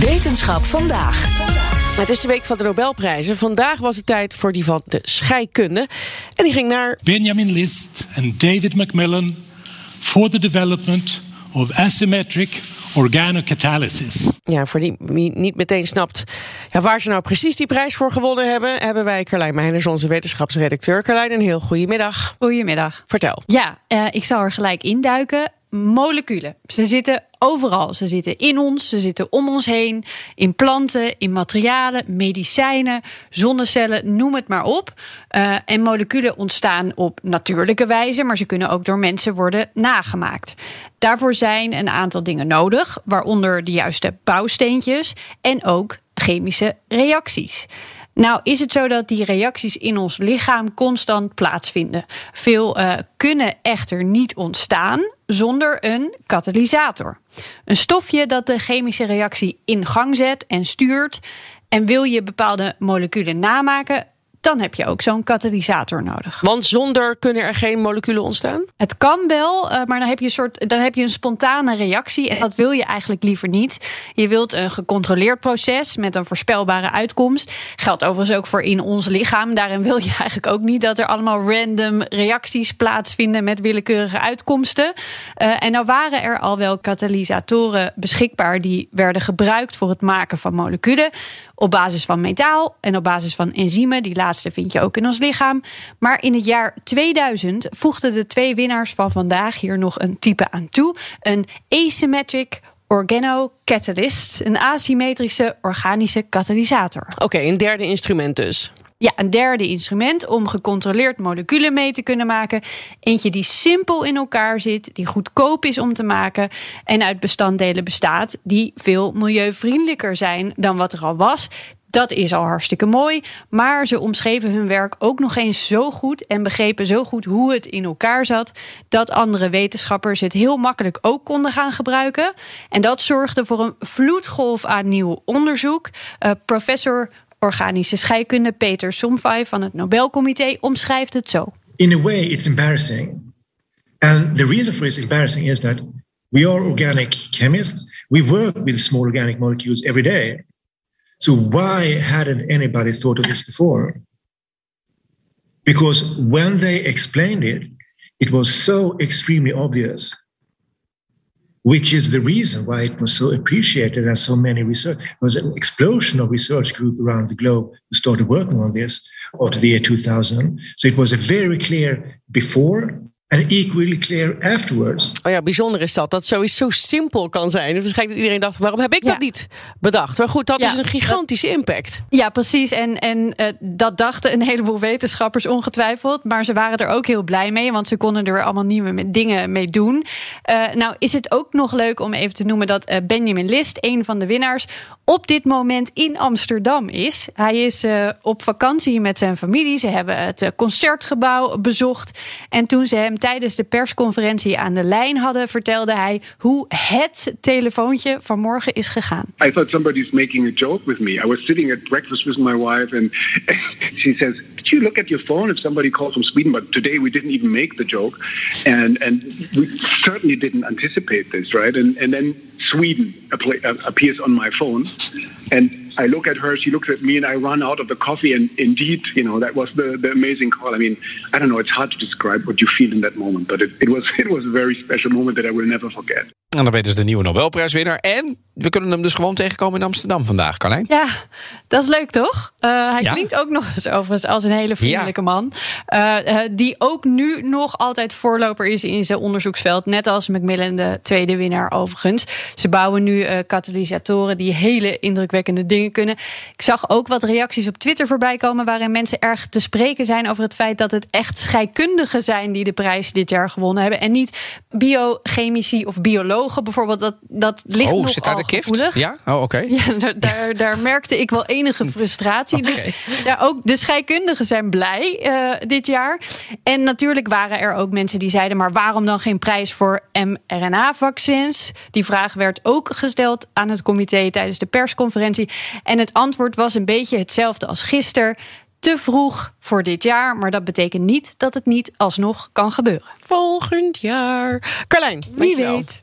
Wetenschap vandaag. Het is de week van de Nobelprijzen. Vandaag was het tijd voor die van de scheikunde. En die ging naar Benjamin List en David Macmillan for the development of asymmetric organocatalysis. Ja, voor die wie niet meteen snapt ja, waar ze nou precies die prijs voor gewonnen hebben, hebben wij Carlijn Meijners, onze wetenschapsredacteur. Carlijn, een heel goedemiddag. Goedemiddag. Vertel. Ja, uh, ik zal er gelijk induiken. Moleculen. Ze zitten overal. Ze zitten in ons, ze zitten om ons heen, in planten, in materialen, medicijnen, zonnecellen, noem het maar op. Uh, en moleculen ontstaan op natuurlijke wijze, maar ze kunnen ook door mensen worden nagemaakt. Daarvoor zijn een aantal dingen nodig, waaronder de juiste bouwsteentjes en ook chemische reacties. Nou is het zo dat die reacties in ons lichaam constant plaatsvinden. Veel uh, kunnen echter niet ontstaan zonder een katalysator. Een stofje dat de chemische reactie in gang zet en stuurt. En wil je bepaalde moleculen namaken, dan heb je ook zo'n katalysator nodig. Want zonder kunnen er geen moleculen ontstaan? Het kan wel, maar dan heb je een soort, dan heb je een spontane reactie en dat wil je eigenlijk liever niet. Je wilt een gecontroleerd proces met een voorspelbare uitkomst. Geldt overigens ook voor in ons lichaam. Daarin wil je eigenlijk ook niet dat er allemaal random reacties plaatsvinden met willekeurige uitkomsten. Uh, en nou waren er al wel katalysatoren beschikbaar die werden gebruikt voor het maken van moleculen op basis van metaal en op basis van enzymen. Die laatste vind je ook in ons lichaam. Maar in het jaar 2000 voegden de twee winnaars van vandaag hier nog een type aan toe: een asymmetric organocatalyst, een asymmetrische organische katalysator. Oké, okay, een derde instrument dus. Ja, een derde instrument om gecontroleerd moleculen mee te kunnen maken. Eentje die simpel in elkaar zit, die goedkoop is om te maken en uit bestanddelen bestaat die veel milieuvriendelijker zijn dan wat er al was. Dat is al hartstikke mooi, maar ze omschreven hun werk ook nog eens zo goed en begrepen zo goed hoe het in elkaar zat, dat andere wetenschappers het heel makkelijk ook konden gaan gebruiken. En dat zorgde voor een vloedgolf aan nieuw onderzoek. Uh, professor organische scheikunde Peter Somfay van het Nobelcomité omschrijft het zo. In a way it's embarrassing. And the reason for it's embarrassing is that we are organic chemists. We work with small organic molecules every day. So why hadn't anybody thought of this before? Because when they explained it, it was so extremely obvious which is the reason why it was so appreciated and so many research. There was an explosion of research group around the globe who started working on this after the year 2000. So it was a very clear before and equally clear afterwards. Oh ja, bijzonder is dat. Dat zoiets zo simpel kan zijn. Waarschijnlijk dat iedereen dacht, waarom heb ik Ja. dat niet bedacht? Maar goed, dat Ja, is een gigantische impact. Ja, precies. En, en eh, dat dachten een heleboel wetenschappers ongetwijfeld. Maar ze waren er ook heel blij mee, want ze konden er allemaal nieuwe dingen mee doen. Eh, nou, is het ook nog leuk om even te noemen dat eh, Benjamin List, een van de winnaars, op dit moment in Amsterdam is. Hij is eh, op vakantie met zijn familie. Ze hebben het eh, concertgebouw bezocht. En toen ze hem tijdens de persconferentie aan de lijn hadden, vertelde hij hoe het telefoontje vanmorgen is gegaan. I thought somebody's making a joke with me. I was sitting at breakfast with my wife, and she says, "Did you look at your phone if somebody called from Sweden?" But today we didn't even make the joke, and and we certainly didn't anticipate this, right? And and then Sweden uh, appears on my phone, and I look at her, she looks at me, and I run out of the coffee. And indeed, you know, that was the the amazing call. I mean, I don't know, it's hard to describe what you feel in that moment, but it, it was it was a very special moment that I will never forget. En dan weten ze de nieuwe Nobelprijswinnaar. En we kunnen hem dus gewoon tegenkomen in Amsterdam vandaag, Carlijn. Ja, dat is leuk toch? Uh, hij Ja. klinkt ook nog eens overigens als een hele vriendelijke man. Uh, uh, die ook nu nog altijd voorloper is in zijn onderzoeksveld. Net als Macmillan, de tweede winnaar overigens. Ze bouwen nu uh, katalysatoren die hele indrukwekkende dingen kunnen. Ik zag ook wat reacties op Twitter voorbij komen... waarin mensen erg te spreken zijn over het feit dat het echt scheikundigen zijn... die de prijs dit jaar gewonnen hebben. En niet biochemici of biologen logo bijvoorbeeld, dat, dat ligt oh, zit daar de kift? gevoelig. Ja? Oh, oké. Ja, daar, daar, daar merkte ik wel enige frustratie. Dus daar ook de scheikundigen zijn blij eh, dit jaar. En natuurlijk waren er ook mensen die zeiden: maar waarom dan geen prijs voor mRNA-vaccins? Die vraag werd ook gesteld aan het comité tijdens de persconferentie. En het antwoord was een beetje hetzelfde als gisteren. Te vroeg voor dit jaar, maar dat betekent niet dat het niet alsnog kan gebeuren. Volgend jaar. Carlijn, Wie dankjewel. weet.